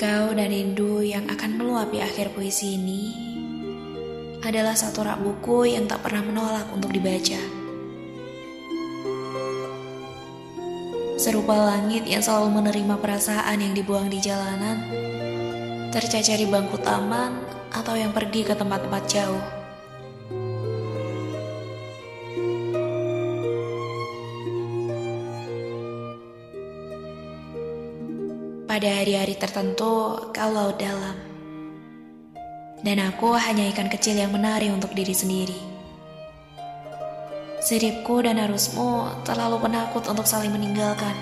Kau dan rindu yang akan meluapi akhir puisi ini adalah satu rak buku yang tak pernah menolak untuk dibaca. Serupa langit yang selalu menerima perasaan yang dibuang di jalanan, tercecer di bangku taman, atau yang pergi ke tempat-tempat jauh. Pada hari-hari tertentu kalau dalam. Dan aku hanya ikan kecil yang menari untuk diri sendiri. Siripku dan arusmu terlalu penakut untuk saling meninggalkan.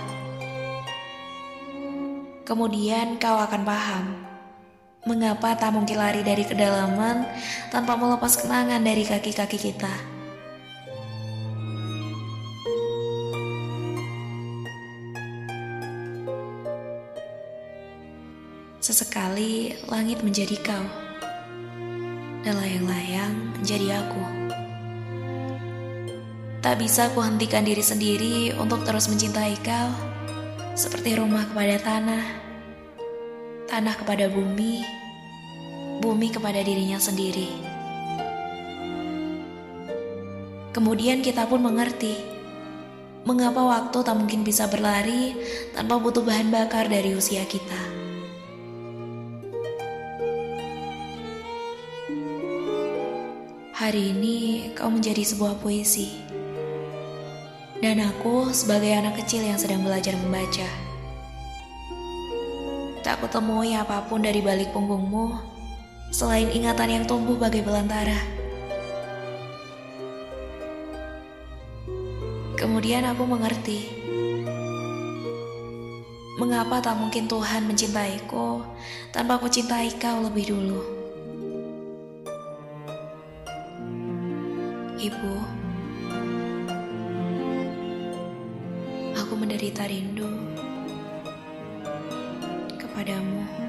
Kemudian kau akan paham mengapa tak mungkin lari dari kedalaman tanpa melepas kenangan dari kaki-kaki kita. Sesekali langit menjadi kau, dan layang-layang menjadi aku. Tak bisa ku hentikan diri sendiri untuk terus mencintai kau, seperti rumah kepada tanah, tanah kepada bumi, bumi kepada dirinya sendiri. Kemudian kita pun mengerti mengapa waktu tak mungkin bisa berlari tanpa butuh bahan bakar dari usia kita. Hari ini kau menjadi sebuah puisi. Dan aku sebagai anak kecil yang sedang belajar membaca. Tak kutemui apa pun dari balik punggungmu selain ingatan yang tumbuh bagai belantara. Kemudian aku mengerti mengapa tak mungkin Tuhan mencintaiku tanpa aku cintai kau lebih dulu. Ibu, aku menderita rindu kepadamu.